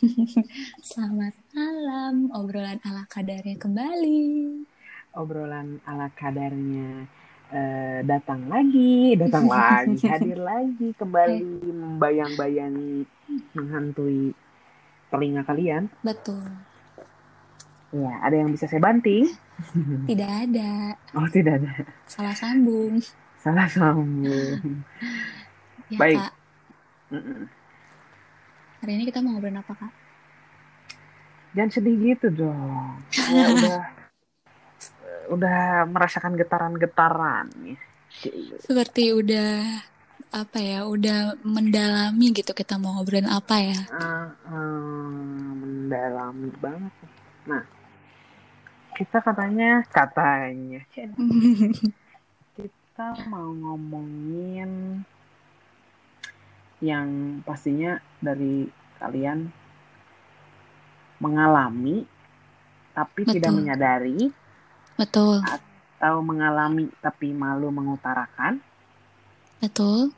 Selamat malam, obrolan ala kadarnya kembali. Obrolan ala kadarnya uh, datang lagi, datang lagi, hadir lagi, kembali membayang-bayangi, menghantui telinga kalian. Betul. Ya, ada yang bisa saya banting? Tidak ada. Oh, tidak ada. Salah sambung. Salah sambung. Ya, Baik. Kak. Hari ini kita mau ngobrolin apa, Kak? Jangan sedih gitu dong. Ya udah udah merasakan getaran-getaran. Seperti udah apa ya, udah mendalami gitu kita mau ngobrolin apa ya. Uh, uh, mendalami banget. Nah, kita katanya katanya kita mau ngomongin yang pastinya dari kalian mengalami tapi Betul. tidak menyadari Betul, atau mengalami tapi malu mengutarakan betul.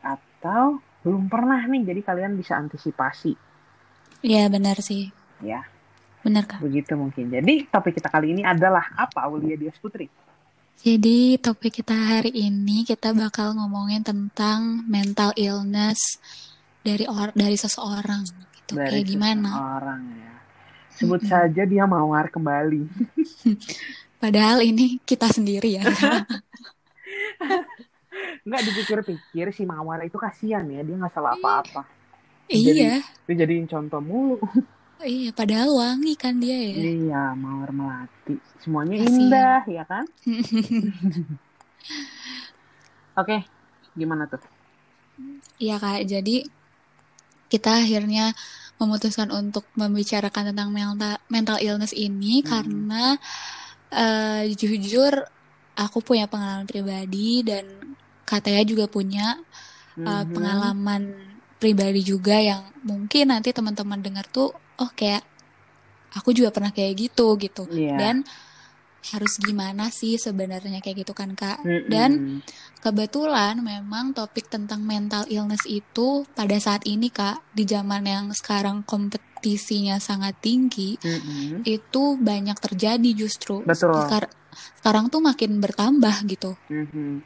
atau belum pernah nih jadi kalian bisa antisipasi Iya benar sih. ya Benar, Kak. begitu mungkin jadi topik kita kali ini adalah apa Aulia Dias Putri Jadi topik kita hari ini kita bakal ngomongin tentang mental illness dari or dari seseorang gitu. dari Kayak gimana? orang ya sebut saja dia mawar kembali Padahal ini kita sendiri ya. nggak dipikir-pikir si mawar itu kasihan ya dia nggak salah Iya. apa-apa iya, dia jadiin contoh mulu iya. Padahal wangi kan dia ya. iya mawar melati semuanya Kasihan. indah ya kan oke gimana tuh Iya kak. Jadi kita akhirnya memutuskan untuk membicarakan tentang mental mental illness ini Hmm. karena eh, jujur aku punya pengalaman pribadi dan katanya juga punya uh, pengalaman pribadi juga yang mungkin nanti teman-teman dengar tuh oh kayak aku juga pernah kayak gitu gitu Iya. dan harus gimana sih sebenarnya kayak gitu kan kak dan kebetulan memang topik tentang mental illness itu pada saat ini kak di zaman yang sekarang kompetisinya sangat tinggi Mm-mm. itu banyak terjadi justru Betul. Sekar- sekarang tuh makin bertambah gitu Mhm.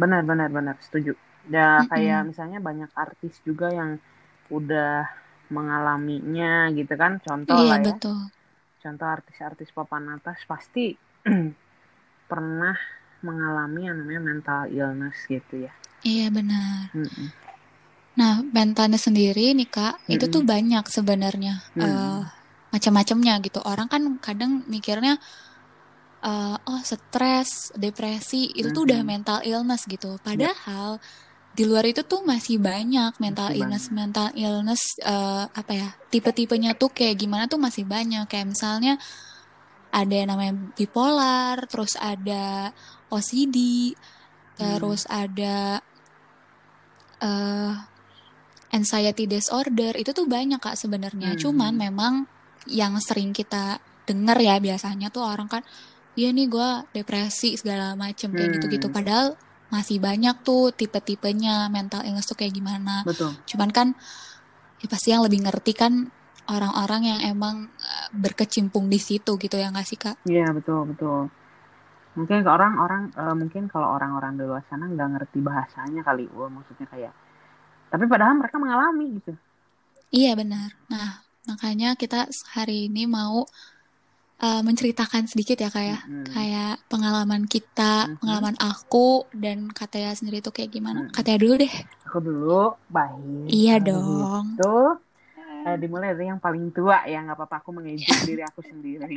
Benar, benar, benar. Setuju. Ya, Mm-mm. kayak misalnya banyak artis juga yang udah mengalaminya gitu kan. Contoh iya lah ya. betul Contoh artis-artis papan atas pasti pernah mengalami yang namanya mental illness gitu ya. iya benar Mm-mm. Nah, mentalnya sendiri nih Kak, itu Mm-mm. tuh banyak sebenarnya Mm. eh, macam-macamnya gitu. Orang kan kadang mikirnya eh, oh stres, depresi itu tuh udah mental illness gitu. Padahal di luar itu tuh masih banyak mental Masih illness, mental illness eh, apa ya? Tipe-tipenya tuh kayak gimana tuh masih banyak. Kayak misalnya ada yang namanya bipolar, terus ada OCD, terus ada eh anxiety disorder itu tuh banyak kak sebenarnya. Hmm. Cuman memang yang sering kita dengar ya biasanya tuh orang kan, iya nih gue depresi segala macem kayak Hmm. gitu-gitu. Padahal masih banyak tuh tipe-tipenya mental illness tuh kayak gimana. Betul. Cuman kan ya pasti yang lebih ngerti kan orang-orang yang emang eh, berkecimpung di situ gitu ya nggak sih kak? Iya, betul, betul. Mungkin ke orang-orang eh, mungkin kalau orang-orang di luar sana nggak ngerti bahasanya kali, wah maksudnya kayak. Tapi padahal mereka mengalami gitu. Iya benar. Nah makanya kita hari ini mau eh, menceritakan sedikit ya kak ya. Mm-mm. kayak pengalaman kita, Mhm. pengalaman aku dan Kataya sendiri tuh kayak gimana? Mhm. Kataya dulu deh. Aku dulu baik. Iya Kalau dong. Gitu. Eh, dimulai dari yang paling tua ya nggak apa-apa aku mengejek diri aku sendiri.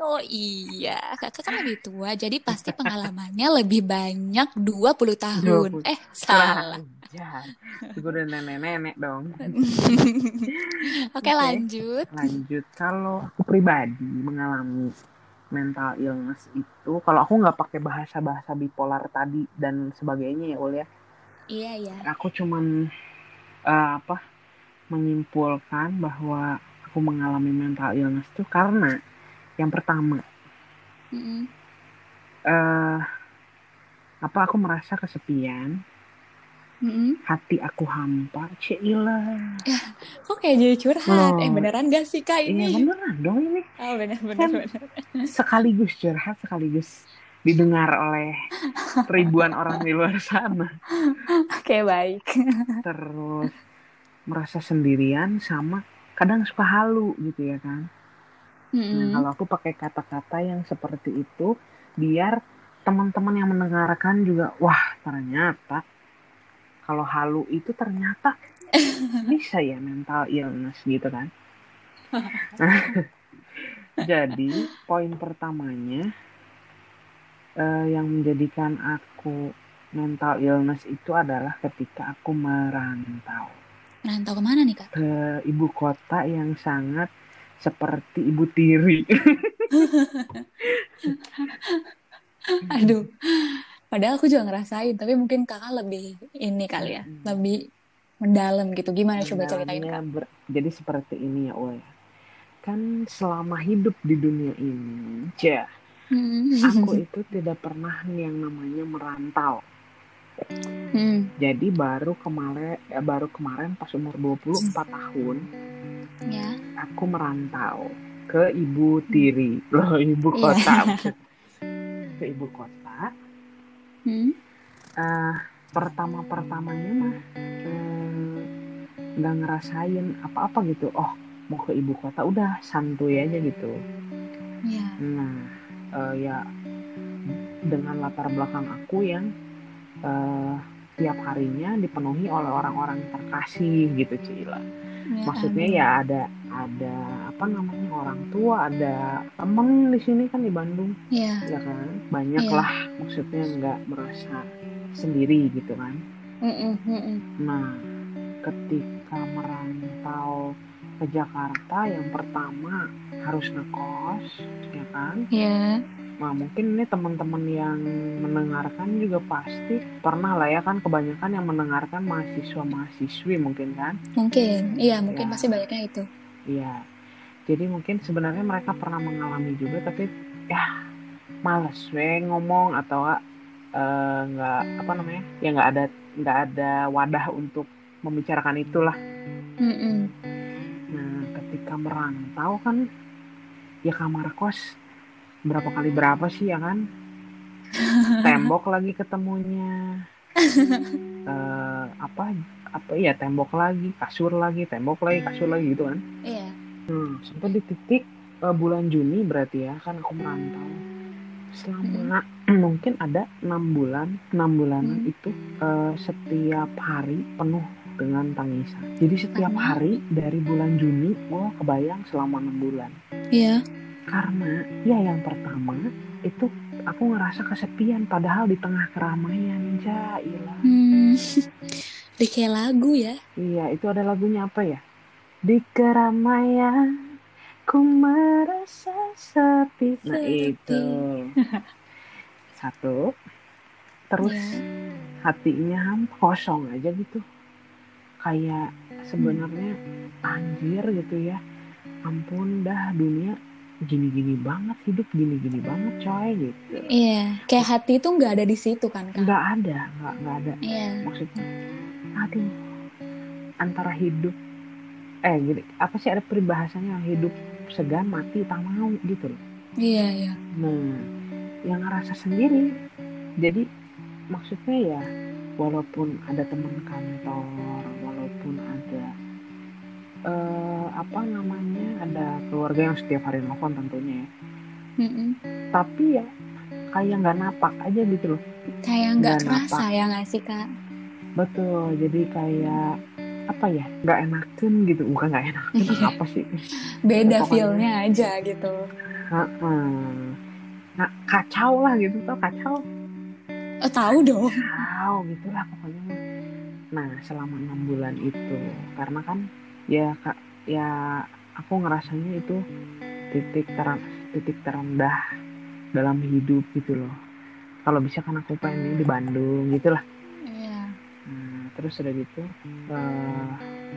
Oh iya, kakak kan lebih tua, jadi pasti pengalamannya lebih banyak 20 tahun. 20. Eh, salah. Ya, gue udah nenek-nenek dong. Oke, Oke. lanjut. Lanjut, kalau aku pribadi mengalami mental illness itu, kalau aku nggak pakai bahasa-bahasa bipolar tadi dan sebagainya ya, Ul ya, Iya, iya. aku cuman eh, apa menyimpulkan bahwa aku mengalami mental illness itu karena yang pertama Mm-mm. eh apa aku merasa kesepian Mm-mm. hati aku hampa Cila Kok kayak jadi curhat? Loh. Eh beneran gak sih kak iya ini? beneran dong ini Oh bener bener Kan- bener. sekaligus curhat sekaligus didengar oleh ribuan orang di luar sana Oke baik. terus merasa sendirian sama kadang suka halu gitu ya kan Nah, Mm-mm. kalau aku pakai kata-kata yang seperti itu, biar teman-teman yang mendengarkan juga, wah ternyata kalau halu itu ternyata bisa ya mental illness gitu kan. Jadi poin pertamanya eh, yang menjadikan aku mental illness itu adalah ketika aku merantau Merantau ke mana nih kak? ke ibu kota yang sangat seperti ibu tiri. Aduh. Padahal aku juga ngerasain, tapi mungkin kakak lebih ini kali ya, Mm. lebih mendalam gitu. Gimana coba ceritain kak? ber- jadi seperti ini ya Ul ya. Kan selama hidup di dunia ini, ja, Hmm. aku itu tidak pernah yang namanya merantau. Hmm. Jadi baru kemarin eh, baru kemarin pas umur 24 tahun Ya. aku merantau ke ibu tiri. Loh, ibu Iya. kota. maksud- Ke ibu kota. Hmm. Eh, pertama-pertamanya mah eh, nggak ngerasain apa-apa gitu. Oh, mau ke ibu kota udah santuy aja gitu. Ya. Nah, eh, ya dengan latar belakang aku yang eh, tiap harinya dipenuhi oleh orang-orang terkasih gitu Cila. Ya, Maksudnya amin. ya ada ada apa namanya orang tua, ada temen di sini kan di Bandung, Ya. ya kan banyak Iya. lah. Maksudnya nggak merasa sendiri gitu kan. Nah, ketika merantau ke Jakarta yang pertama harus ngekos, ya kan? Ya. Nah, mungkin ini teman-teman yang mendengarkan juga pasti pernah lah ya kan kebanyakan yang mendengarkan mahasiswa-mahasiswi mungkin kan? Mungkin. Iya, mungkin Ya. pasti banyaknya itu. Iya. Jadi mungkin sebenarnya mereka pernah mengalami juga tapi ya males we ngomong atau eh, nggak apa namanya? Ya nggak ada nggak ada wadah untuk membicarakan itulah. Mm-mm. Nah, ketika merantau kan ya kamar kos berapa kali berapa sih ya kan? Tembok lagi ketemunya. Eh, apa apa ya tembok lagi, kasur lagi, tembok lagi, kasur lagi gitu kan. Iya. Hmm, sampai di titik eh, bulan Juni berarti ya kan aku merantau selama mungkin ada enam bulan enam bulanan Hmm. itu eh, setiap hari penuh dengan tangisan jadi setiap Karena? hari dari bulan Juni gua kebayang selama enam bulan Iya. Karena ya yang pertama itu aku ngerasa kesepian padahal di tengah keramaian jailah Hmm. Udah kayak lagu ya. Iya, itu ada lagunya apa ya? Di keramaian ku merasa sepi. Nah, itu. Satu. Terus Iya. hatinya kosong aja gitu. Kayak sebenarnya anjir gitu ya. Ampun dah dunia gini-gini banget hidup gini-gini banget coy gitu. Iya. Kayak hati tuh nggak ada di situ kan kak? Nggak ada, nggak nggak ada Iya. maksudnya aduh antara hidup eh gini apa sih ada peribahasanya hidup segan mati tak mau gitu loh Iya iya. nah yang ngerasa sendiri jadi maksudnya ya walaupun ada teman kantor walaupun ada eh, apa namanya ada keluarga yang setiap hari nelfon tentunya ya Mm-mm. tapi ya kayak nggak napak aja gitu loh Kayak nggak kerasa napak. ya nggak sih kak? Betul, jadi kayak apa ya, nggak enakan gitu, bukan nggak enakan, apa sih? Beda feelnya aja gitu. Heeh. Nah, kacau lah gitu, tau kacau, Oh tahu dong. kacau gitu lah pokoknya. Nah, selama enam bulan itu, karena kan ya kak, ya aku ngerasanya itu titik teran, titik terendah dalam hidup gitu loh. Kalau bisa kan aku pengen di Bandung gitu lah. Iya. Nah, terus udah gitu, eh,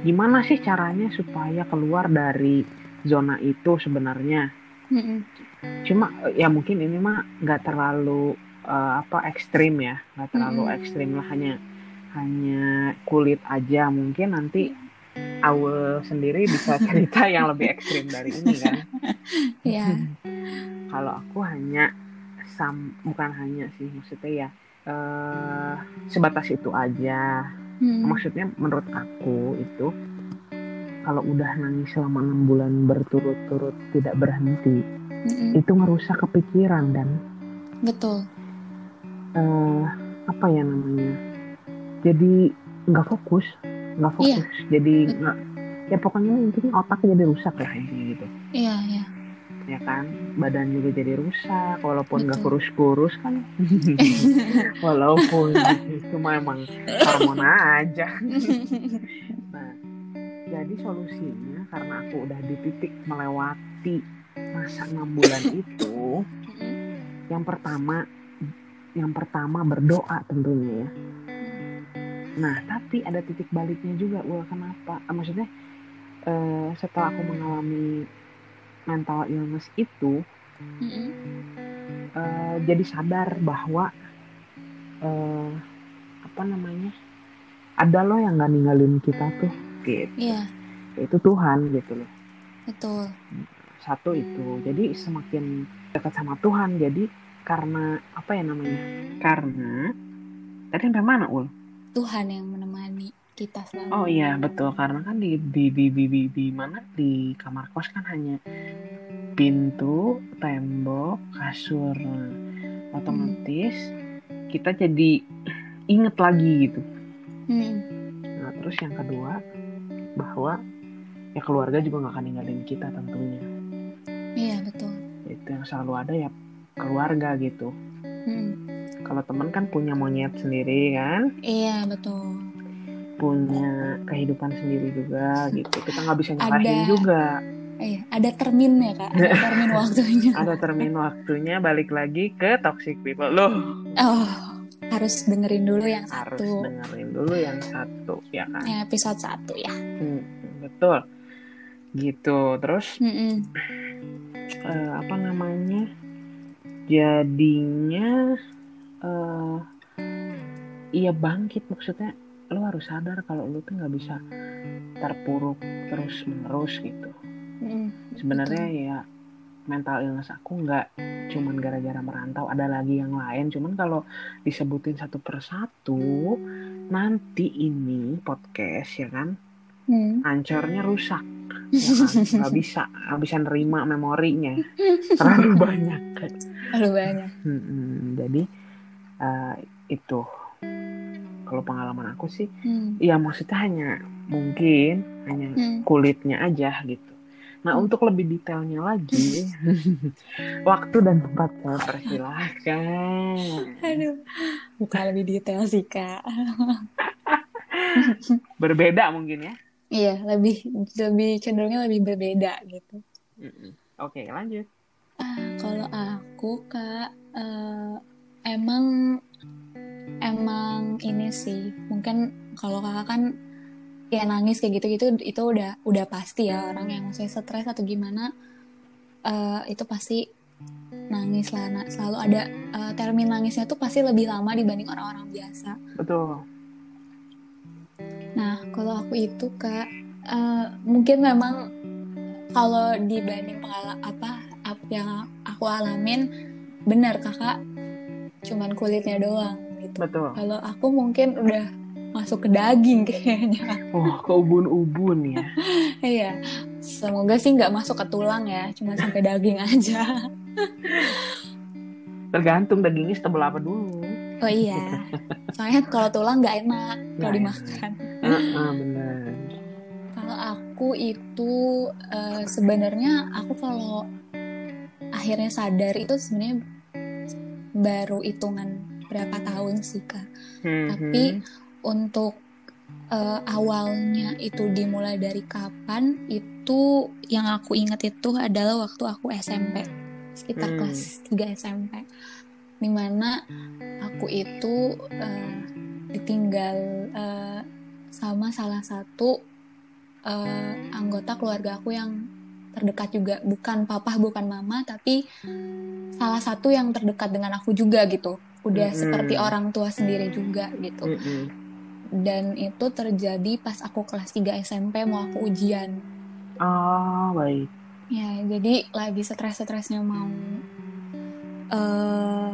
gimana sih caranya supaya keluar dari zona itu sebenarnya? Mm-mm. Cuma ya mungkin ini mah nggak terlalu eh, apa ekstrim ya, nggak terlalu Mm-mm. ekstrim lah hanya hanya kulit aja mungkin nanti Aul sendiri bisa cerita yang lebih ekstrim dari ini kan Iya. kalau aku hanya sam bukan hanya sih maksudnya ya eh sebatas itu aja Hmm. maksudnya menurut aku itu kalau udah nangis selama enam bulan berturut-turut tidak berhenti Mm-mm. itu ngerusak kepikiran dan Betul. eh apa ya namanya jadi nggak fokus nggak Iya. fokus jadi nggak ya pokoknya intinya otak jadi rusak lah intinya gitu. Iya, iya. ya kan? Badan juga jadi rusak walaupun nggak kurus-kurus kan. Walaupun cuma emang hormon aja. Nah jadi solusinya karena aku udah di titik melewati masa enam bulan itu yang pertama yang pertama berdoa tentunya ya nah. Tapi ada titik baliknya juga Ul kenapa? Ah, maksudnya eh, setelah aku mengalami mental illness itu Mm-mm. eh, jadi sadar bahwa eh, apa namanya ada loh yang nggak ninggalin kita tuh gitu. Iya, itu Tuhan gitu loh. Betul. satu itu. Jadi semakin dekat sama Tuhan jadi karena apa ya namanya karena tadi sampai mana ul Tuhan yang menemani kita selama. oh iya betul karena kan di di di di, di, di mana di kamar kos kan hanya pintu tembok kasur otomatis kita jadi inget lagi gitu Mm. nah terus yang kedua bahwa ya keluarga juga nggak akan ninggalin kita tentunya Iya, betul. itu yang selalu ada ya keluarga gitu Mm. Kalau teman kan punya monyet sendiri kan Iya, betul. punya kehidupan sendiri juga gitu kita nggak bisa nyalahin Ada- juga Iya, ada terminnya, Kak. Ada termin waktunya. ada termin waktunya balik lagi ke toxic people loh Oh, harus dengerin dulu yang harus satu. dengerin dulu yang satu ya kan episode satu ya. Hmm, betul gitu terus Mm-mm. eh, apa namanya jadinya eh iya bangkit maksudnya lo harus sadar kalau lo tuh nggak bisa terpuruk terus menerus gitu Mm-mm. sebenarnya ya mental illness aku nggak cuman gara-gara merantau ada lagi yang lain cuman kalau disebutin satu persatu nanti ini podcast ya kan Mm. ancornya rusak ya kan? nggak bisa nggak bisa nerima memorinya terlalu banyak Aduh banyak. Mm-mm, jadi eh, itu kalau pengalaman aku sih Mm. ya maksudnya hanya mungkin hanya Mm. kulitnya aja gitu nah Hmm. untuk lebih detailnya lagi waktu dan tempat saya persilahkan Aduh, bukan lebih detail sih kak. berbeda mungkin ya Iya, lebih lebih cenderungnya lebih berbeda gitu. Oke lanjut Ah, kalau aku kak eh, emang emang ini sih mungkin kalau kakak kan ya nangis kayak gitu-gitu itu udah udah pasti ya orang yang maksudnya stres atau gimana eh, itu pasti nangis lah. Nah, selalu ada eh, termin nangisnya tuh pasti lebih lama dibanding orang-orang biasa. Betul. Nah, kalau aku itu kak, eh, mungkin memang kalau dibanding pengalaman apa, apa yang aku alamin, benar kakak, cuman kulitnya doang gitu. betul Kalau aku mungkin udah masuk ke daging kayaknya. oh ke ubun-ubun ya Iya, semoga sih nggak masuk ke tulang ya, cuma sampai daging aja. tergantung dagingnya setebel apa dulu Oh iya, soalnya kalau tulang nggak enak kalau dimakan. Heeh, bener Kalau aku itu eh, sebenarnya aku kalau akhirnya sadar itu sebenarnya baru hitungan berapa tahun sih kak. Mhm. Tapi untuk eh, awalnya itu dimulai dari kapan itu yang aku ingat itu adalah waktu aku SMP sekitar Hmm. kelas 3 SMP di mana aku itu eh, ditinggal eh, sama salah satu eh, anggota keluarga aku yang terdekat juga bukan papa bukan mama tapi salah satu yang terdekat dengan aku juga gitu udah Mm-mm. seperti orang tua sendiri juga gitu Mm-mm. dan itu terjadi pas aku kelas 3 SMP mau aku ujian. Oh, baik. Ya, jadi lagi stres-stresnya mau eh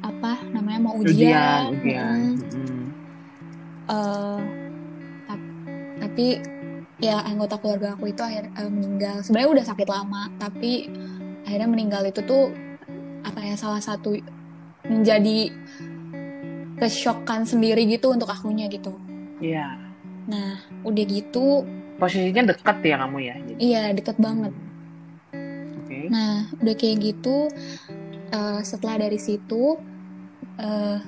apa namanya mau Ujian, ujian. ujian. Mm, eh, tap- tapi ya anggota keluarga aku itu akhir eh, meninggal. Sebenarnya udah sakit lama, tapi akhirnya meninggal itu tuh apa ya salah satu menjadi kesyokan sendiri gitu untuk akunya gitu. Iya. Nah, udah gitu, Posisinya dekat ya kamu ya. Jadi. iya deket banget. Oke. Nah, udah kayak gitu, eh, setelah dari situ, eh,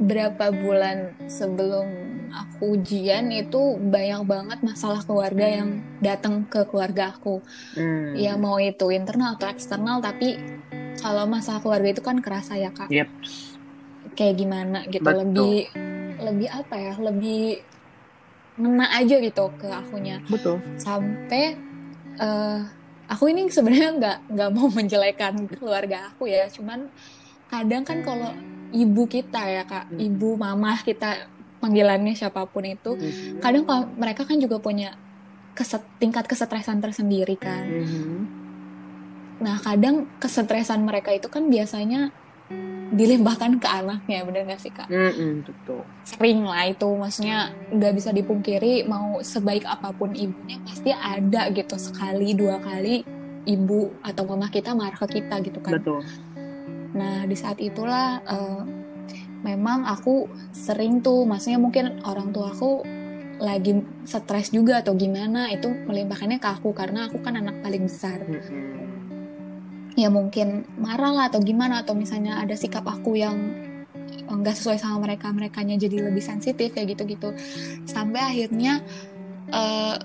berapa bulan sebelum aku ujian itu banyak banget masalah keluarga yang datang ke keluarga aku. Hmm. Ya mau itu internal atau eksternal, tapi kalau masalah keluarga itu kan kerasa ya kak. Yep. Kayak gimana gitu, Betul. lebih lebih apa ya, lebih ngena aja gitu ke akunya. Betul. sampai eh aku ini sebenarnya nggak nggak mau menjelekan keluarga aku ya cuman kadang kan kalau ibu kita ya kak Hmm. ibu mama kita panggilannya siapa pun itu Mhm. kadang kalau mereka kan juga punya keset, tingkat kesetresan tersendiri kan Mhm. nah kadang kesetresan mereka itu kan biasanya dilimpahkan ke anaknya bener gak sih kak Mm-mm, betul. sering lah itu maksudnya nggak bisa dipungkiri mau sebaik apa pun ibunya pasti ada gitu sekali dua kali ibu atau mama kita marah ke kita gitu kan Betul. nah di saat itulah eh, memang aku sering tuh maksudnya mungkin orang tua aku lagi stres juga atau gimana itu melimpahkannya ke aku karena aku kan anak paling besar Mm-mm. ya mungkin marah lah atau gimana atau misalnya ada sikap aku yang nggak sesuai sama mereka merekanya jadi lebih sensitif ya gitu gitu sampai akhirnya eh,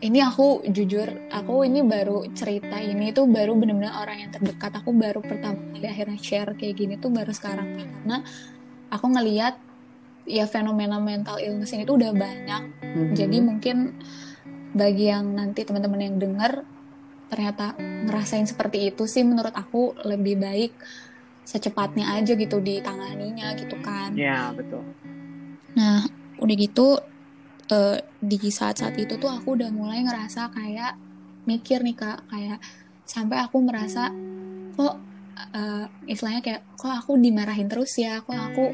ini aku jujur aku ini baru cerita ini tuh baru bener-bener orang yang terdekat aku baru pertama kali akhirnya share kayak gini tuh baru sekarang karena aku ngeliat ya fenomena mental illness ini tuh udah banyak Mhm. jadi mungkin bagi yang nanti teman-teman yang dengar ternyata ngerasain seperti itu sih menurut aku lebih baik secepatnya aja gitu ditanganinya gitu kan. Ya betul. Nah udah gitu eh, di saat-saat itu tuh aku udah mulai ngerasa kayak mikir nih kak. Kayak sampai aku merasa kok eh, istilahnya kayak kok aku dimarahin terus ya? Kok aku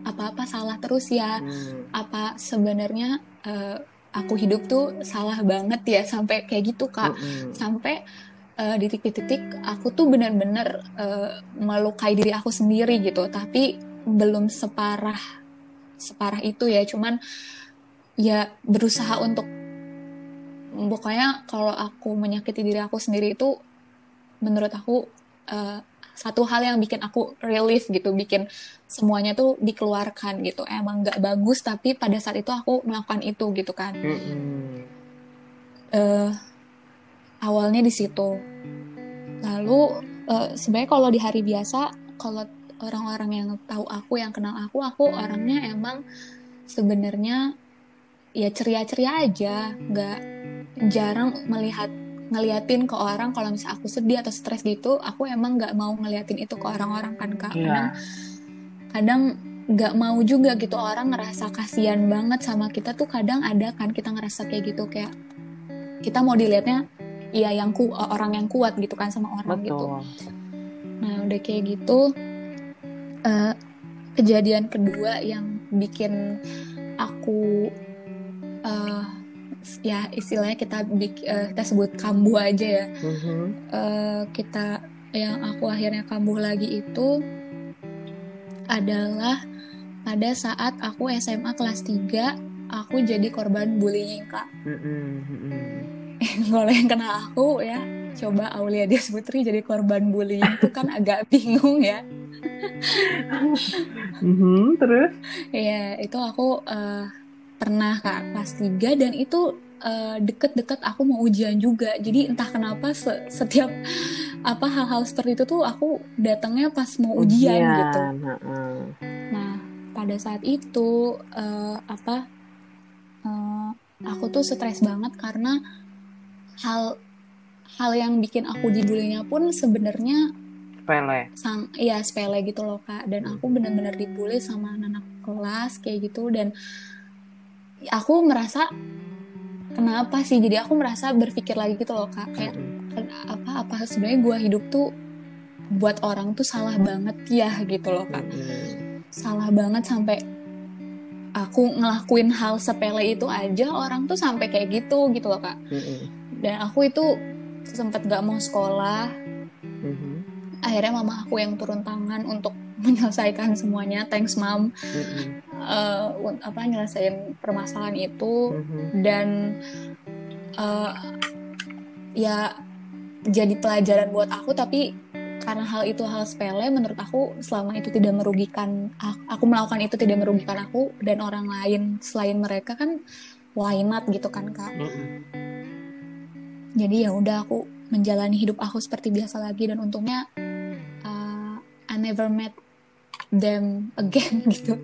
apa-apa salah terus ya? Hmm. apa sebenarnya eh, aku hidup tuh salah banget ya? Sampai kayak gitu kak. Mm-mm. sampai eh, di titik-titik aku tuh benar-benar eh, melukai diri aku sendiri gitu. Tapi belum separah separah itu ya. Cuman ya berusaha untuk pokoknya kalau aku menyakiti diri aku sendiri itu menurut aku eh, satu hal yang bikin aku relief gitu bikin semuanya tuh dikeluarkan gitu. Emang nggak bagus tapi pada saat itu aku melakukan itu gitu kan. Eh awalnya di situ. Lalu eh, sebenarnya kalau di hari biasa, kalau orang-orang yang tahu aku, yang kenal aku, aku orangnya emang sebenarnya ya ceria-ceria aja, nggak jarang melihat ngeliatin ke orang kalau misalnya aku sedih atau stres gitu, aku emang nggak mau ngeliatin itu ke orang-orang kan kak. Kadang Iya. kadang nggak mau juga gitu orang ngerasa kasihan banget sama kita tuh kadang ada kan kita ngerasa kayak gitu kayak kita mau dilihatnya ya yang ku orang yang kuat gitu kan sama orang gitu. Betul. Nah udah kayak gitu eh, kejadian kedua yang bikin aku eh, ya istilahnya kita eh, kita sebut kambuh aja ya Mhm. eh, kita yang aku akhirnya kambuh lagi itu adalah pada saat aku SMA kelas 3 aku jadi korban bullying kak. Mm-mm. kalau yang kenal aku ya coba Aulia Dias Putri jadi korban bullying itu kan agak bingung ya Mhm, Terus? ya itu aku eh, pernah kak kelas 3 dan itu eh, deket-deket aku mau ujian juga. Jadi entah kenapa se- setiap apa hal-hal seperti itu tuh aku datangnya pas mau ujian, gitu. heeh. Nah, pada saat itu eh, apa eh, aku tuh stres banget karena hal hal yang bikin aku dibulinya pun sebenarnya sepele. Sang iya sepele gitu loh kak. Dan aku benar-benar dibully sama anak kelas kayak gitu dan aku merasa kenapa sih? Jadi aku merasa berpikir lagi gitu loh kak. Kayak apa apa sebenarnya gue hidup tuh buat orang tuh salah banget ya gitu loh kak. Salah banget sampai aku ngelakuin hal sepele itu aja orang tuh sampai kayak gitu gitu loh kak. Dan aku itu sempat gak mau sekolah. Akhirnya mama aku yang turun tangan untuk menyelesaikan semuanya. Thanks mom uh, apa nyelesain permasalahan itu Mm-hmm. dan uh, ya jadi pelajaran buat aku tapi karena hal itu hal sepele menurut aku selama itu tidak merugikan aku, aku melakukan itu tidak merugikan aku dan orang lain selain mereka kan why not gitu kan kak jadi ya udah aku menjalani hidup aku seperti biasa lagi dan untungnya uh, I never met them again gitu.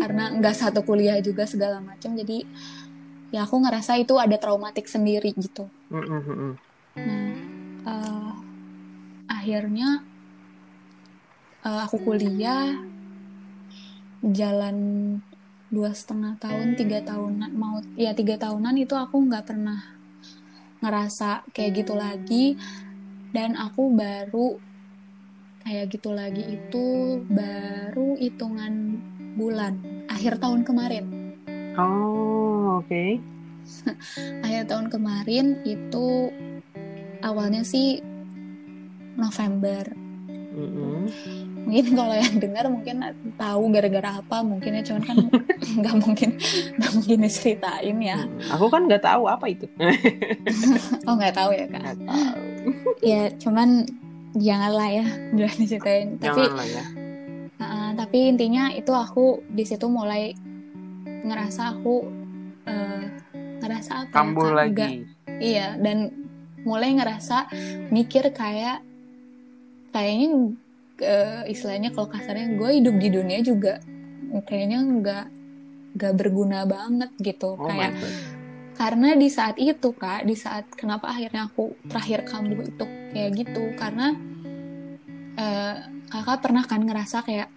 Karena nggak satu kuliah juga segala macam jadi ya aku ngerasa itu ada traumatik sendiri gitu. Nah uh, akhirnya uh, aku kuliah jalan dua setengah tahun tiga tahunan mau ya tiga tahunan itu aku nggak pernah ngerasa kayak gitu lagi. Dan aku baru kayak gitu lagi itu baru hitungan bulan akhir tahun kemarin. Oh oke. Okay. akhir tahun kemarin itu awalnya sih November. Mm-hmm. mungkin kalau yang dengar mungkin tahu gara-gara apa mungkin ya cuman kan nggak mungkin nggak mungkin diceritain ya. Aku kan nggak tahu apa itu. Oh nggak tahu ya kak? Nggak tahu. Ya cuman janganlah ya udah diceritain. Tapi janganlah ya uh, tapi intinya itu aku di situ mulai ngerasa aku uh, ngerasa apa ya, kambuh Kak? lagi. iya dan mulai ngerasa mikir kayak kayaknya uh, istilahnya kalau kasarnya gue hidup di dunia juga kayaknya nggak nggak berguna banget gitu. Oh kayak karena di saat itu kak di saat kenapa akhirnya aku terakhir kambuh itu kayak gitu. Karena eh, kakak pernah kan ngerasa kayak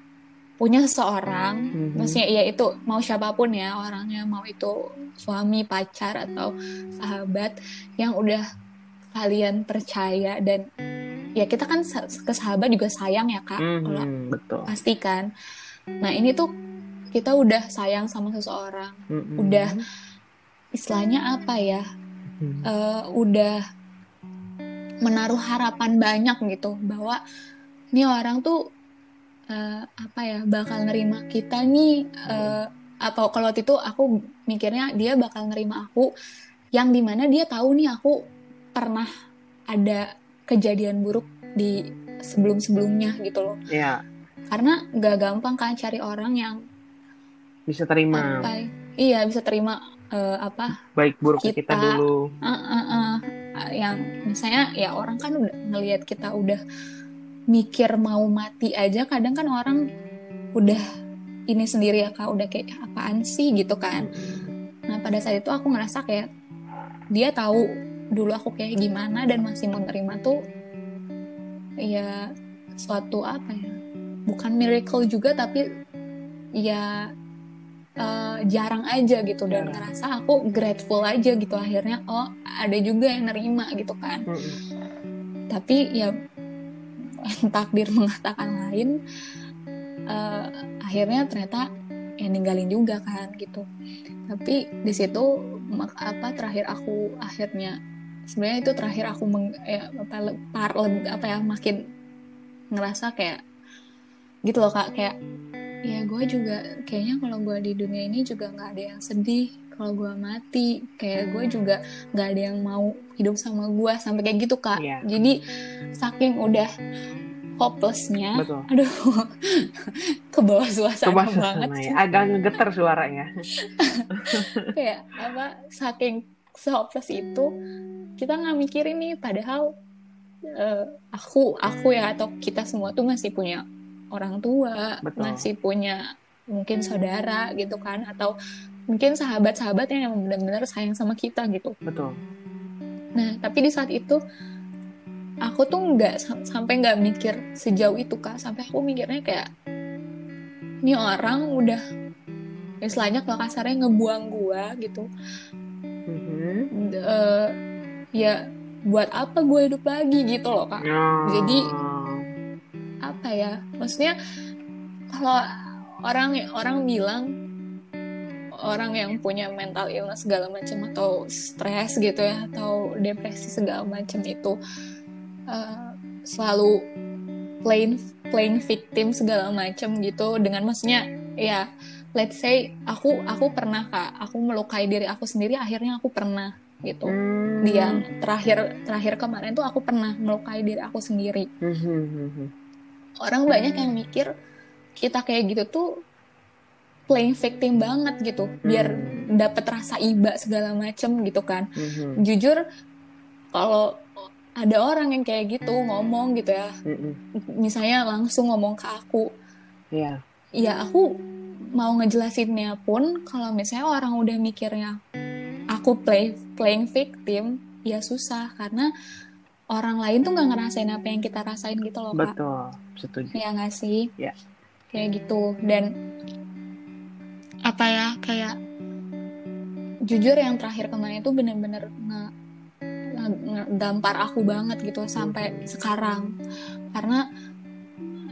punya seseorang Mhm. maksudnya ya itu mau siapa pun ya orangnya mau itu suami pacar atau sahabat yang udah kalian percaya dan ya kita kan ke sahabat juga sayang ya kak kalau Mhm, betul pasti kan nah ini tuh kita udah sayang sama seseorang Mhm. udah istilahnya apa ya Mhm. eh, udah menaruh harapan banyak gitu bahwa nih orang tuh eh, apa ya bakal nerima kita nih eh, atau kalau waktu itu aku mikirnya dia bakal nerima aku yang di mana dia tahu nih aku pernah ada kejadian buruk di sebelum-sebelumnya gitu loh. Ya karena gak gampang kan cari orang yang bisa terima. apa ya, iya bisa terima eh, apa baik buruknya kita, Kita. dulu. Uh, uh, uh, yang misalnya ya orang kan udah ngelihat kita udah mikir mau mati aja kadang kan orang udah ini sendiri ya kak. Udah kayak apaan sih? gitu kan. Nah pada saat itu aku ngerasa kayak dia tahu dulu aku kayak gimana dan masih mau nerima tuh ya suatu apa ya bukan miracle juga tapi ya eh, jarang aja gitu. Dan ngerasa aku grateful aja gitu. Akhirnya oh ada juga yang nerima gitu kan. Tapi ya takdir mengatakan lain eh, akhirnya ternyata ya ninggalin juga kan gitu. Tapi di situ apa terakhir aku akhirnya sebenarnya itu terakhir aku meng, ya, apa, par, apa ya makin ngerasa kayak gitu loh kak. Kayak ya gue juga kayaknya kalau gue di dunia ini juga nggak ada yang sedih kalau gue mati. Kayak gue juga nggak ada yang mau hidup sama gue sampai kayak gitu kak. Iya. jadi saking udah hopelessnya betul. aduh ke bawah suasana coba banget sana sih. ya. Agak ngegeter suaranya. Kayak apa saking se-hopeless itu kita nggak mikirin nih padahal eh, aku aku ya atau kita semua tuh masih punya orang tua Betul. masih punya mungkin saudara gitu kan atau mungkin sahabat-sahabat yang benar-benar sayang sama kita gitu. Betul. Nah, tapi di saat itu aku tuh nggak sam- sampai nggak mikir sejauh itu kak. Sampai aku mikirnya kayak ini orang udah istilahnya kalau kasarnya ngebuang gua gitu. Mhm. D- eh, ya buat apa gue hidup lagi gitu loh kak. Oh. Jadi, apa ya? Maksudnya kalau orang orang bilang orang yang punya mental illness segala macam atau stres gitu ya atau depresi segala macam itu eh, selalu plain plain victim segala macam gitu. Dengan maksudnya ya let's say aku aku pernah kak. Aku melukai diri aku sendiri akhirnya aku pernah gitu. Hmm. di yang terakhir terakhir kemarin tuh aku pernah melukai diri aku sendiri. Mhm. orang banyak yang mikir kita kayak gitu tuh playing victim banget gitu biar dapet rasa iba segala macem gitu kan Mhm. jujur kalau ada orang yang kayak gitu ngomong gitu ya Mhm. misalnya langsung ngomong ke aku Iya. ya aku mau ngejelasinnya pun kalau misalnya orang udah mikirnya aku play playing victim ya susah karena orang lain tuh nggak ngerasain apa yang kita rasain gitu loh kak Betul. Setuju. ya nggak sih Ya. kayak gitu dan apa ya kayak jujur yang terakhir kemarin itu bener-bener nge, nge- ngedampar aku banget gitu sampai sekarang. Karena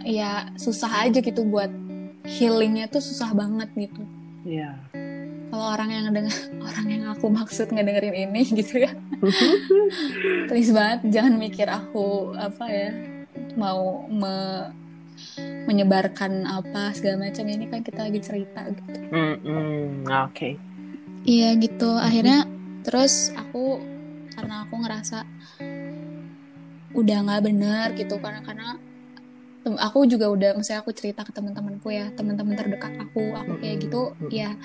ya susah aja gitu buat healingnya tuh susah banget gitu. Iya. kalau orang yang denger orang yang aku maksud ngedengerin ini gitu ya. Please banget jangan mikir aku apa ya mau me- menyebarkan apa segala macam ini kan kita lagi cerita gitu Mhm. Oke. iya gitu akhirnya terus aku karena aku ngerasa udah nggak bener gitu karena karena aku juga udah misalnya aku cerita ke teman-temanku ya teman-teman terdekat aku aku kayak gitu ya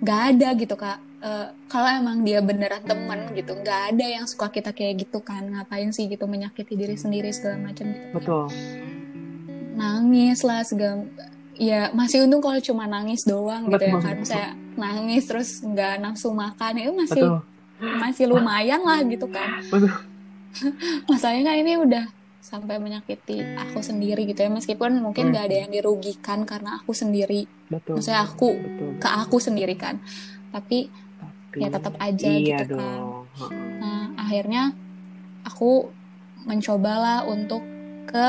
nggak ada gitu kak Eh, kalau emang dia beneran temen gitu nggak ada yang suka kita kayak gitu kan ngapain sih gitu menyakiti diri sendiri segala macam gitu Betul. Nangis lah segala ya masih untung kalau cuma nangis doang gitu ya Betul. kan saya nangis terus nggak nafsu makan itu masih Betul. masih lumayan lah gitu kan Betul. masalahnya kan ini udah sampai menyakiti aku sendiri gitu ya meskipun mungkin Hmm. nggak ada yang dirugikan karena aku sendiri Betul. maksudnya aku Betul. ke aku sendiri kan tapi Tapi- ya tetap aja iya gitu kan dong. Heeh. Nah, akhirnya aku mencobalah untuk ke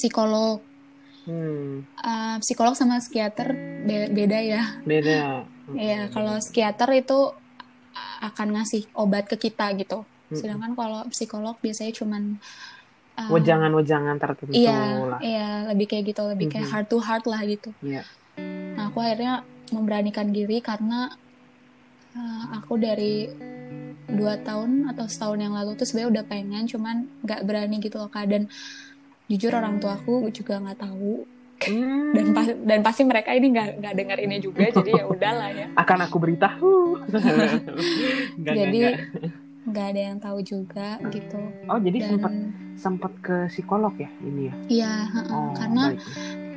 psikolog. Hmm. Uh, psikolog sama psikiater be- beda ya. Beda. Iya, kalau psikiater itu akan ngasih obat ke kita gitu. Mm-mm. Sedangkan kalau psikolog biasanya cuman uh, Wejangan-wejangan tertentu Iya, lah. iya, lebih kayak gitu, lebih kayak Mhm. heart to heart lah gitu. Iya. Nah, aku akhirnya memberanikan diri karena uh, aku dari dua tahun atau setahun yang lalu tuh sebenarnya udah pengen, cuman nggak berani gitu loh kak. Dan jujur orang tua aku juga nggak tahu Hmm. dan pas- dan pasti mereka ini nggak nggak dengar ini juga, jadi ya udahlah ya. akan aku beritahu. Enggak, Jadi nggak ada yang tahu juga gitu. Oh, jadi Dan sempat sempat ke psikolog ya ini ya? iya, Oh, karena baik.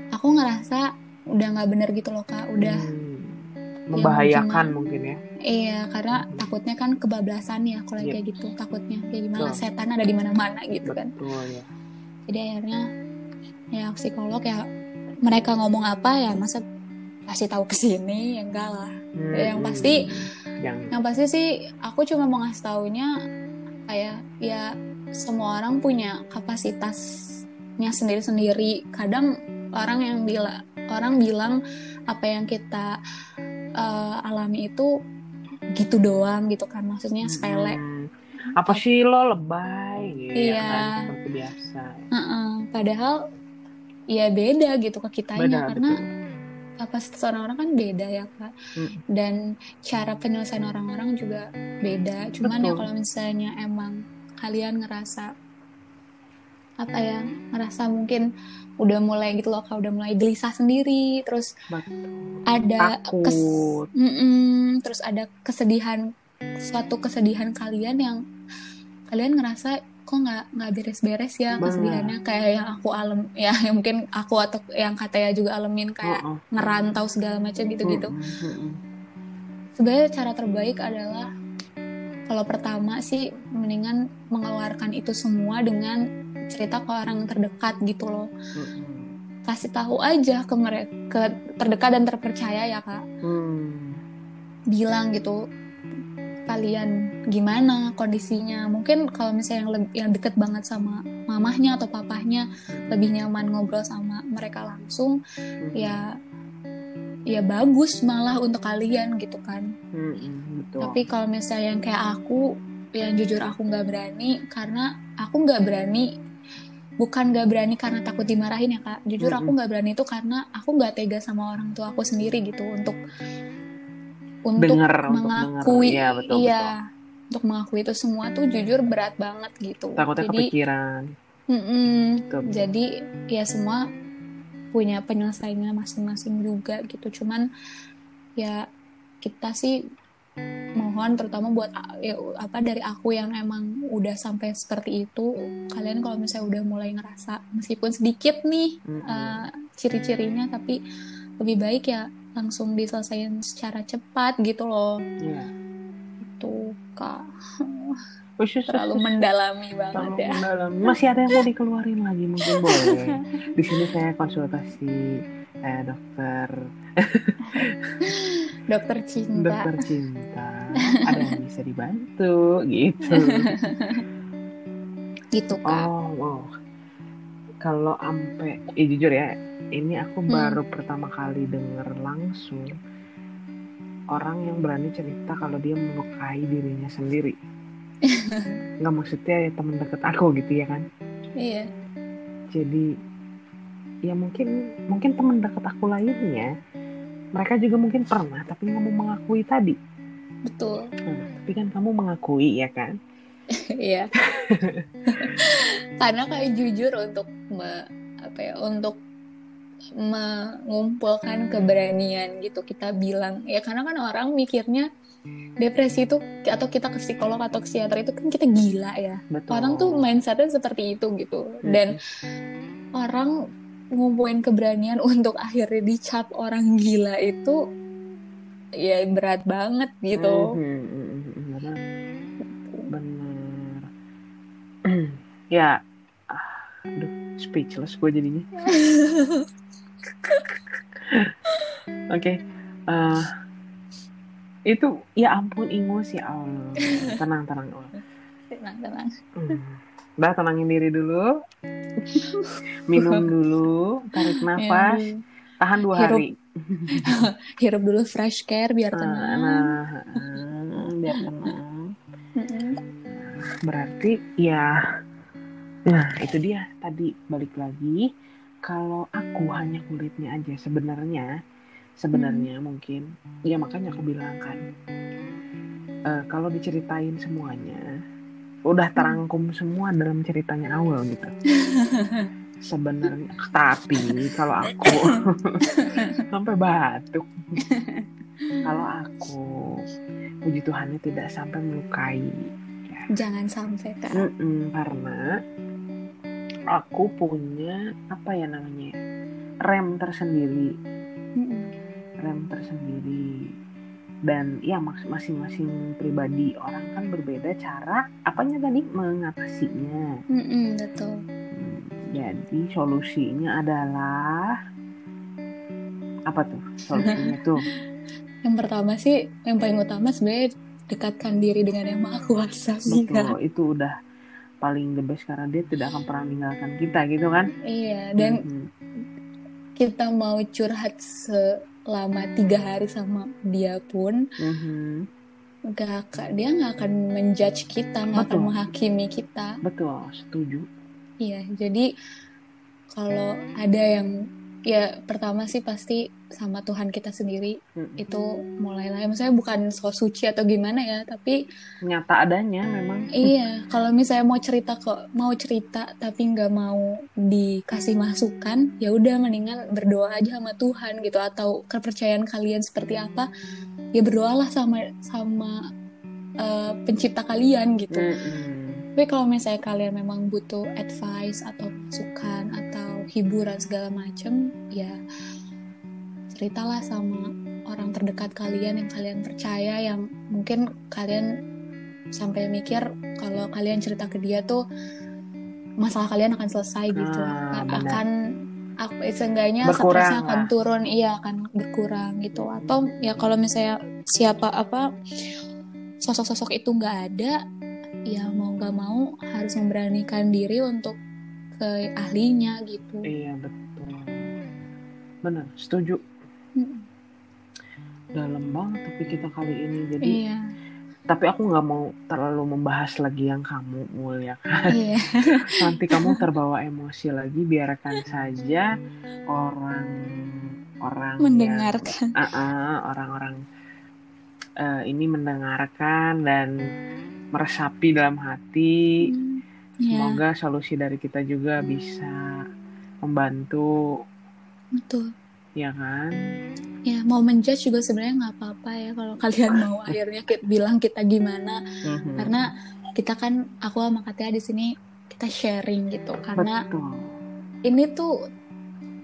aku ngerasa udah nggak bener gitu loh kak, udah Hmm. membahayakan gimana? mungkin ya. Iya, karena takutnya kan kebablasan ya kalau yang Iya. kayak gitu. Takutnya kayak gimana Betul. setan ada di mana-mana gitu kan. Betul ya. Jadi akhirnya ya psikolog ya mereka ngomong apa ya masa kasih tahu ke sini ya enggak lah. Hmm. Yang pasti yang yang pasti sih aku cuma mau ngasih taunya kayak ya semua orang punya kapasitasnya sendiri-sendiri. Kadang orang yang bilang orang bilang apa yang kita eh, alami itu gitu doang gitu kan maksudnya sepele Hmm. Apa sih lo lebay Iya. ya kan seperti biasa. Heeh, padahal ya beda gitu ke kitanya Beda karena betul. kapasitas orang-orang kan beda ya kak Hmm. dan cara penyelesaian orang-orang juga beda cuman ya Betul. kalau misalnya emang kalian ngerasa apa ya ngerasa mungkin udah mulai gitu loh kak udah mulai gelisah sendiri terus Betul. ada kes terus ada kesedihan suatu kesedihan kalian yang kalian ngerasa kok nggak nggak beres-beres ya kesedihannya? Kayak yang aku alem ya yang mungkin aku atau yang katanya juga alemin kayak Heeh. ngerantau segala macam gitu-gitu. Sebenarnya cara terbaik adalah kalau pertama sih mendingan mengeluarkan itu semua dengan cerita ke orang terdekat gitu loh. Kasih tahu aja ke mereka ke terdekat dan terpercaya ya kak. Hmm. bilang gitu kalian gimana kondisinya? Mungkin kalau misalnya yang leb- yang deket banget sama mamahnya atau papahnya lebih nyaman ngobrol sama mereka langsung ya ya bagus malah untuk kalian gitu kan. Betul. Tapi kalau misalnya yang kayak aku yang jujur aku nggak berani karena aku nggak berani bukan nggak berani karena takut dimarahin ya kak. Jujur aku Mm-mm. nggak berani itu karena aku nggak tega sama orang tua aku sendiri gitu untuk untuk Denger, untuk mengakui denger. Iya, betul, iya, untuk mengakui itu semua tuh jujur berat banget gitu. Takutnya jadi kepikiran. Mm-mm, Betul. jadi ya semua punya penyelesaiannya masing-masing juga gitu. Cuman ya kita sih mohon terutama buat ya, apa dari aku yang emang udah sampai seperti itu kalian kalau misalnya udah mulai ngerasa meskipun sedikit nih Mm-mm. eh, ciri-cirinya tapi lebih baik ya langsung diselesaikan secara cepat gitu loh Iya. itu kak ush, ush, terlalu mendalami banget Terlalu ya mendalam. Masih ada yang mau dikeluarin lagi mungkin boleh. Di sini saya konsultasi eh, dokter dokter cinta dokter cinta. Ada yang bisa dibantu gitu. gitu kak Oh, oh. Kalau ampe, eh, jujur ya, ini aku Hmm. baru pertama kali denger langsung orang yang berani cerita kalau dia melukai dirinya sendiri. Nggak maksudnya ya teman deket aku gitu ya kan. iya Jadi ya mungkin mungkin teman dekat aku lainnya mereka juga mungkin pernah tapi nggak mau mengakui tadi. betul Nah, tapi kan kamu mengakui ya kan? Iya. Karena kayak jujur untuk me- apa ya untuk mengumpulkan keberanian gitu kita bilang. Ya karena kan orang mikirnya depresi itu atau kita ke psikolog atau ke psikiater itu kan kita gila ya. Betul. orang tuh mindsetnya seperti itu gitu. Dan orang ngumpulin keberanian untuk akhirnya dicap orang gila itu ya berat banget gitu. Mhm, mhm, mhm, benar. Benar. ya, aduh, speechless gue jadinya. Oke, eh, itu ya ampun ingus ya Allah. Tenang, tenang. Allah. tenang tenang Hmm. Udah tenangin diri dulu. Minum dulu, tarik nafas, Ya, tahan dua Hirup. hari. hirup dulu fresh care biar Nah, tenang nah, ah, biar tenang. Berarti ya, nah itu dia tadi balik lagi. Kalau aku hanya kulitnya aja sebenarnya, sebenarnya mungkin, ya makanya aku bilang kan, eh, kalau diceritain semuanya, udah terangkum semua dalam ceritanya awal gitu. Sebenarnya, tapi kalau aku sampai batuk. Kalau aku, puji Tuhannya tidak sampai melukai jangan sampai kak Mm-mm, karena aku punya apa ya namanya rem tersendiri. Rem tersendiri. Dan ya masing-masing pribadi orang kan berbeda cara apanya tadi? Mengatasinya. Mm-mm, betul. Hmm, jadi solusinya adalah apa tuh solusinya tuh? Yang pertama sih yang paling utama sebenarnya dekatkan diri dengan yang maha kuasa betul itu udah paling the best karena dia tidak akan pernah meninggalkan kita gitu kan iya dan Mhm. kita mau curhat selama tiga hari sama dia pun Mhm. gak dia nggak akan menjudge kita nggak akan menghakimi kita betul setuju Iya, jadi kalau ada yang ya pertama sih pasti sama Tuhan kita sendiri Mhm. itu mulailah. Maksudnya bukan so suci atau gimana ya, tapi nyata adanya memang iya kalau misalnya mau cerita kok mau cerita tapi nggak mau dikasih masukan, ya udah mendingan berdoa aja sama Tuhan gitu atau kepercayaan kalian seperti apa, ya berdoalah sama sama eh, pencipta kalian gitu. Mm-mm. Tapi kalau misalnya kalian memang butuh advice atau masukan atau hiburan segala macem, ya ceritalah sama orang terdekat kalian yang kalian percaya, yang mungkin kalian sampai mikir kalau kalian cerita ke dia tuh masalah kalian akan selesai gitu. Ah, akan aku seenggaknya Berkurang stresnya akan lah. turun iya akan berkurang gitu. Atau ya kalau misalnya siapa apa sosok-sosok itu nggak ada ya mau nggak mau harus memberanikan diri untuk ke ahlinya gitu Iya betul. Benar, setuju. Mm, Dalam banget tapi kita kali ini. Jadi, iya tapi aku nggak mau terlalu membahas lagi yang kamu mul ya kan. iya Nanti kamu terbawa emosi lagi. Biarkan saja orang orang yang- mendengarkan Ah, ah, orang-orang eh, ini mendengarkan dan meresapi dalam hati. Hmm, ya Semoga solusi dari kita juga bisa membantu, betul ya kan? ya mau menjudge juga sebenarnya nggak apa-apa ya kalau kalian mau akhirnya kita bilang kita gimana Mhm. karena kita kan aku sama Katia di sini kita sharing gitu karena Betul. ini tuh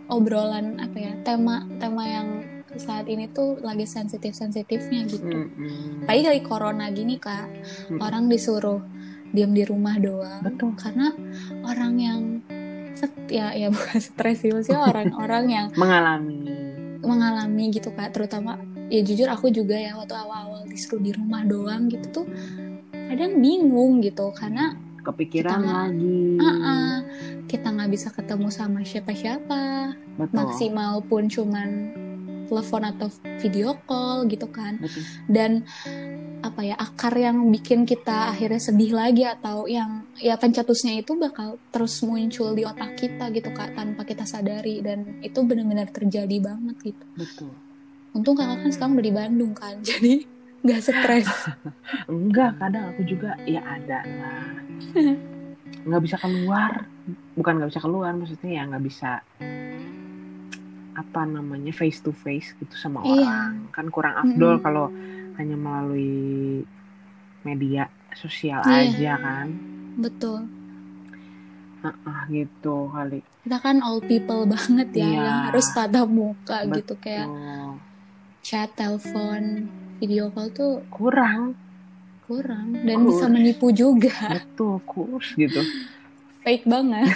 obrolan apa ya tema tema yang saat ini tuh lagi sensitif sensitifnya gitu Mm-mm. apalagi dari corona gini kak Mm. orang disuruh diam di rumah doang Betul. karena orang yang set- ya ya bukan stres sih maksudnya orang-orang yang Mengalami. mengalami gitu kak terutama ya jujur aku juga ya waktu awal-awal disuruh di rumah doang gitu tuh kadang bingung gitu karena kepikiran Kita- lagi. ah-ah, kita nggak bisa ketemu sama siapa-siapa maksimal pun cuman telepon atau video call gitu kan Betul. dan apa ya akar yang bikin kita akhirnya sedih lagi atau yang ya pencetusnya itu bakal terus muncul di otak kita gitu kak tanpa kita sadari dan itu benar-benar terjadi banget gitu Betul. untung kakak kan sekarang udah di Bandung kan jadi nggak stres Enggak, kadang aku juga ya ada lah. Nggak bisa keluar. Bukan nggak bisa keluar, maksudnya ya nggak bisa apa namanya face to face gitu sama Iya. orang. Kan kurang afdol Mm-mm. kalau hanya melalui media sosial Iya. aja kan. betul Ah, gitu kali. kita kan all people banget ya Iya. yang harus tatap muka gitu kayak Betul. chat, telepon, video call tuh kurang kurang dan Kurs. bisa menipu juga betul kurs gitu fake banget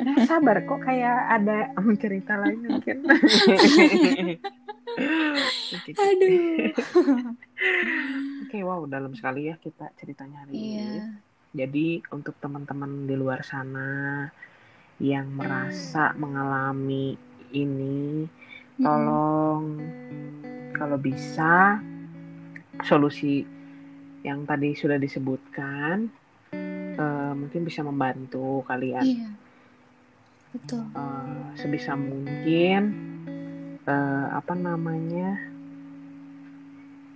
Eh, sabar kok kayak ada em, cerita lain mungkin Oke. aduh Oke, wow, dalam sekali ya kita ceritanya hari ini. iya Jadi untuk teman-teman di luar sana yang merasa mengalami ini, Mm-mm. tolong kalau bisa solusi yang tadi sudah disebutkan eh, mungkin bisa membantu kalian iya betul Eh, sebisa mungkin eh, apa namanya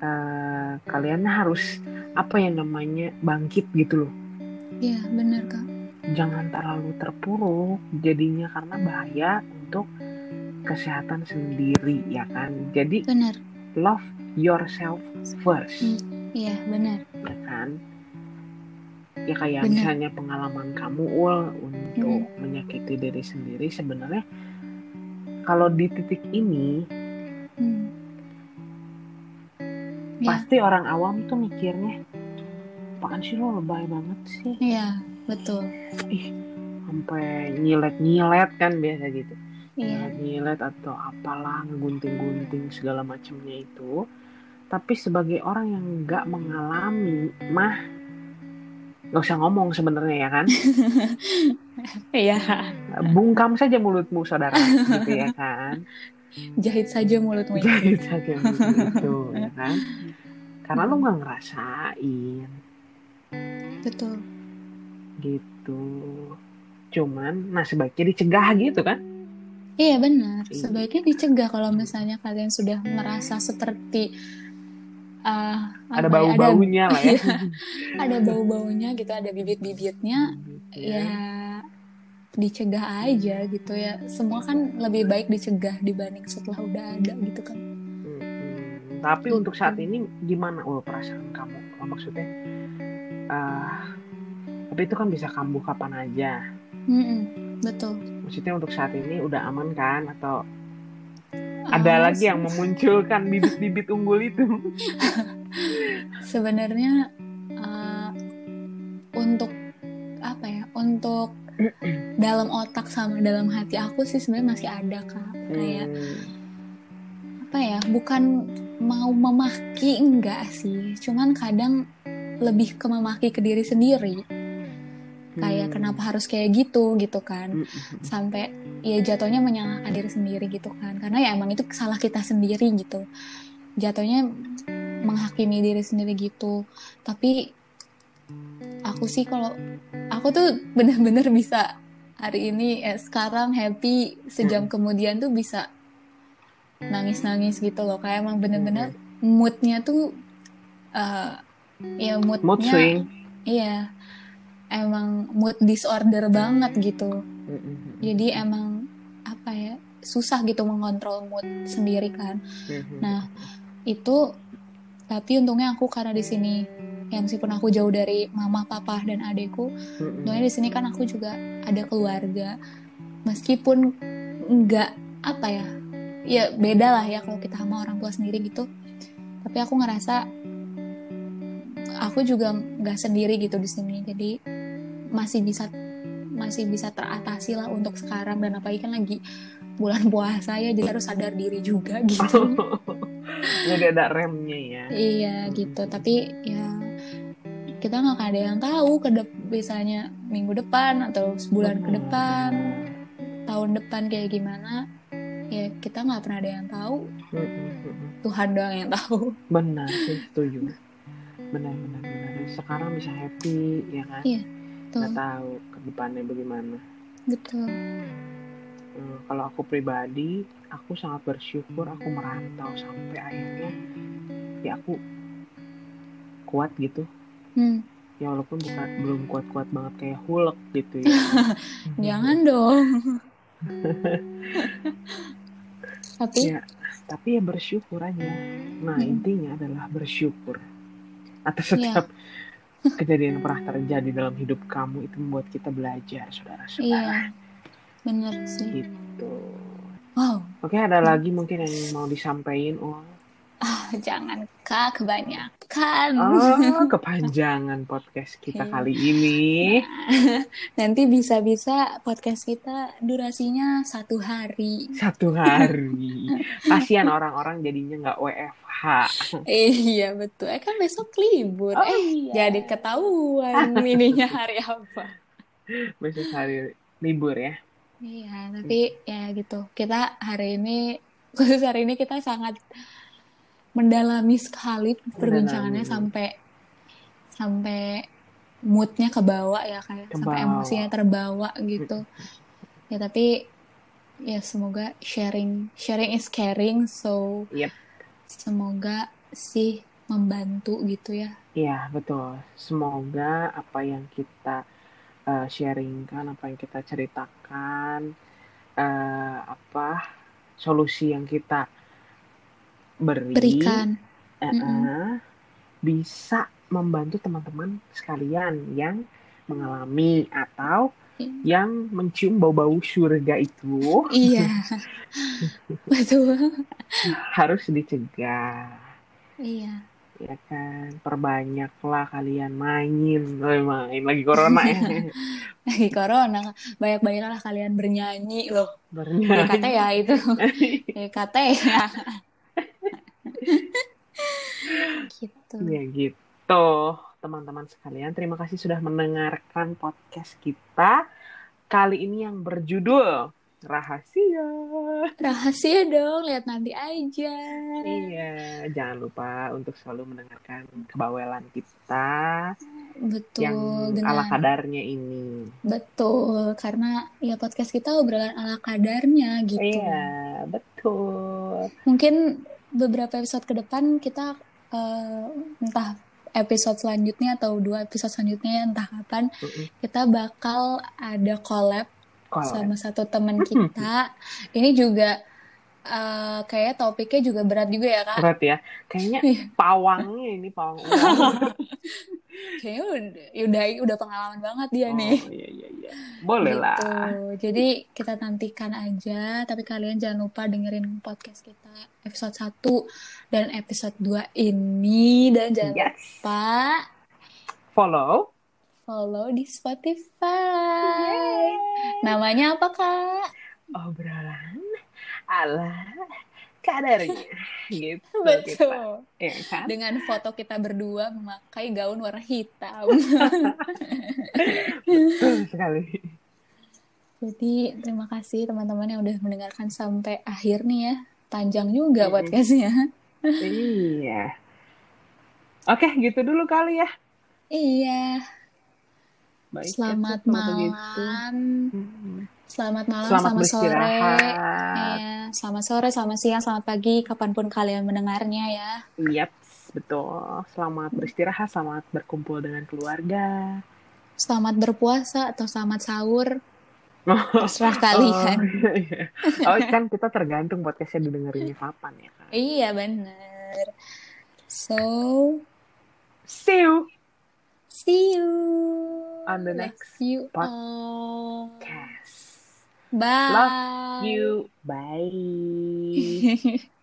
eh, kalian harus apa yang namanya bangkit gitu loh. Iya benar kak. Jangan terlalu terpuruk jadinya karena bahaya untuk kesehatan sendiri ya kan? Jadi benar. love yourself first. Hmm. iya benar. Ya kan? Ya kayak Benar. misalnya pengalaman kamu ul untuk menyakiti diri sendiri sebenarnya kalau di titik ini Hmm. Iya. pasti orang awam tuh mikirnya apaan sih lo lebay banget sih? Iya betul. Ih sampai nyilet-nyilet kan biasa gitu. Iya. Nyilet atau apalah ngegunting-gunting segala macamnya itu. Tapi sebagai orang yang nggak mengalami mah nggak usah ngomong sebenarnya ya kan iya. Bungkam saja mulutmu saudara gitu ya kan? Jahit saja mulutmu itu. jahit saja mulut itu ya kan? Karena lu nggak ngerasain. Betul. Gitu. Cuman nah sebaiknya dicegah gitu kan? Iya benar, Iya. sebaiknya dicegah kalau misalnya kalian sudah merasa seperti ah, ada apa ya, bau-baunya lah ya. Iya, ada bau-baunya gitu, ada bibit-bibitnya, Gitu ya dicegah aja gitu ya. Semua kan lebih baik dicegah dibanding setelah udah ada gitu kan. Mm-mm. Tapi untuk saat ini gimana ul perasaan kamu? Oh, maksudnya, ah, tapi itu kan bisa kambuh kapan aja. Mm-mm, betul. Maksudnya untuk saat ini udah aman kan? Atau Ah, ada lagi yang memunculkan bibit-bibit unggul itu? sebenarnya untuk apa ya untuk dalam otak sama dalam hati aku sih sebenarnya masih ada kak. Kayak Hmm. apa ya bukan mau memaki enggak sih. Cuman kadang lebih ke memaki ke diri sendiri. Kayak Hmm. kenapa harus kayak gitu gitu kan. Hmm. sampai ya jatuhnya menyalahkan diri sendiri gitu kan. Karena ya emang itu salah kita sendiri gitu. Jatuhnya menghakimi diri sendiri gitu. Tapi aku sih kalau aku tuh bener-bener bisa hari ini eh, sekarang happy sejam kemudian tuh bisa nangis-nangis gitu loh kayak emang bener-bener moodnya tuh eh, ya moodnya Mood swing. iya emang mood disorder banget gitu Hmm. jadi emang apa ya susah gitu mengontrol mood sendiri kan Hmm. nah itu tapi untungnya aku karena di sini ya meskipun aku jauh dari mama papa dan adekku Hmm. untungnya di sini kan aku juga ada keluarga. Meskipun nggak apa ya ya beda lah ya kalau kita sama orang tua sendiri gitu. Tapi aku ngerasa aku juga nggak sendiri gitu di sini. Jadi masih bisa masih bisa teratasi lah untuk sekarang. Dan apalagi kan lagi bulan puasa ya jadi harus sadar diri juga gitu. Jadi ada remnya ya. iya gitu. Tapi ya kita nggak ada yang tahu ke dep- misalnya minggu depan atau sebulan ke depan tahun depan kayak gimana ya kita nggak pernah ada yang tahu. Tuhan doang yang tahu Benar setuju. Benar, benar, benar. Sekarang bisa happy, ya kan? Iya, Nggak tahu ke depannya bagaimana. betul Eh, kalau aku pribadi, aku sangat bersyukur aku merantau sampai akhirnya ya aku kuat gitu. Hmm, Ya walaupun bukan belum kuat-kuat banget kayak Hulk gitu ya. jangan dong tapi Ya, tapi ya bersyukur aja. Nah, Mm-mm. intinya adalah bersyukur atas Iya. setiap kejadian yang pernah terjadi dalam hidup kamu itu membuat kita belajar, saudara-saudara. iya bener sih Gitu. wow Oke, ada lagi mungkin yang mau disampaikan? Oh, ah, jangan kak kebanyakan oh kepanjangan podcast kita Iya. kali ini. nanti bisa-bisa podcast kita durasinya satu hari Satu hari. Kasihan orang-orang jadinya nggak WFH. iya betul eh kan besok libur Oh, eh iya. jadi ketahuan ininya hari apa Besok hari libur ya. iya tapi ya gitu kita hari ini khusus hari ini kita sangat mendalami sekali perbincangannya Mendalami. sampai sampai moodnya kebawa ya kayak sampai Kebawa. emosinya terbawa gitu ya tapi ya semoga sharing sharing is caring so Yep. semoga sih membantu gitu ya Iya, betul. Semoga apa yang kita uh, sharingkan, apa yang kita ceritakan, uh, apa solusi yang kita beri, berikan. uh, uh, bisa membantu teman-teman sekalian yang mengalami atau yang mencium bau-bau surga itu. Iya. Betul. Harus dicegah. iya. Ya kan? Perbanyaklah kalian main. Main lagi corona ya. Lagi corona. Banyak-banyaklah kalian bernyanyi. Loh bernyanyi. Kata ya itu. Kata ya gitu. Ya gitu. Teman-teman sekalian terima kasih sudah mendengarkan podcast kita. Kali ini yang berjudul rahasia. Rahasia dong lihat nanti aja. Iya jangan lupa untuk selalu mendengarkan kebawelan kita betul yang dengan ala kadarnya ini. Betul karena ya podcast kita obrolan ala kadarnya gitu. Iya betul. Mungkin beberapa episode ke depan kita eh, entah episode selanjutnya atau dua episode selanjutnya entah kapan Mm-mm. kita bakal ada collab Collab. sama satu teman kita ini juga eh, kayak topiknya juga berat juga ya kak berat ya kayaknya Iya. pawangnya ini pawang kayaknya udah udah, udah pengalaman banget dia Oh, nih iya iya iya. Boleh lah. Gitu. Jadi kita nantikan aja, tapi kalian jangan lupa dengerin podcast kita episode 1 dan episode 2 ini dan jangan Yes. lupa Follow, follow di Spotify. Namanya apa kak? Obrolan ala kadarnya gitu Betul. kita. Ya kan? Dengan foto kita berdua memakai gaun warna hitam. Betul sekali. Jadi terima kasih teman-teman yang udah mendengarkan sampai akhir nih ya. Panjang juga Mm-mm. podcastnya. iya. Oke, gitu dulu kali ya. Iya. Baik, Selamat begitu. malam. Selamat malam, Selamat selamat sore. Iya, selamat sore, selamat siang, selamat pagi, kapan pun kalian mendengarnya ya. Yap, betul. Selamat beristirahat, selamat berkumpul dengan keluarga. Selamat berpuasa atau selamat sahur, Oh, terserah kalian. Oh, iya. Oh, kan kita tergantung podcastnya didengerinnya kapan ya kan. Iya bener. So, See you see you on the Love next you pod- all. Bye. Love you. Bye.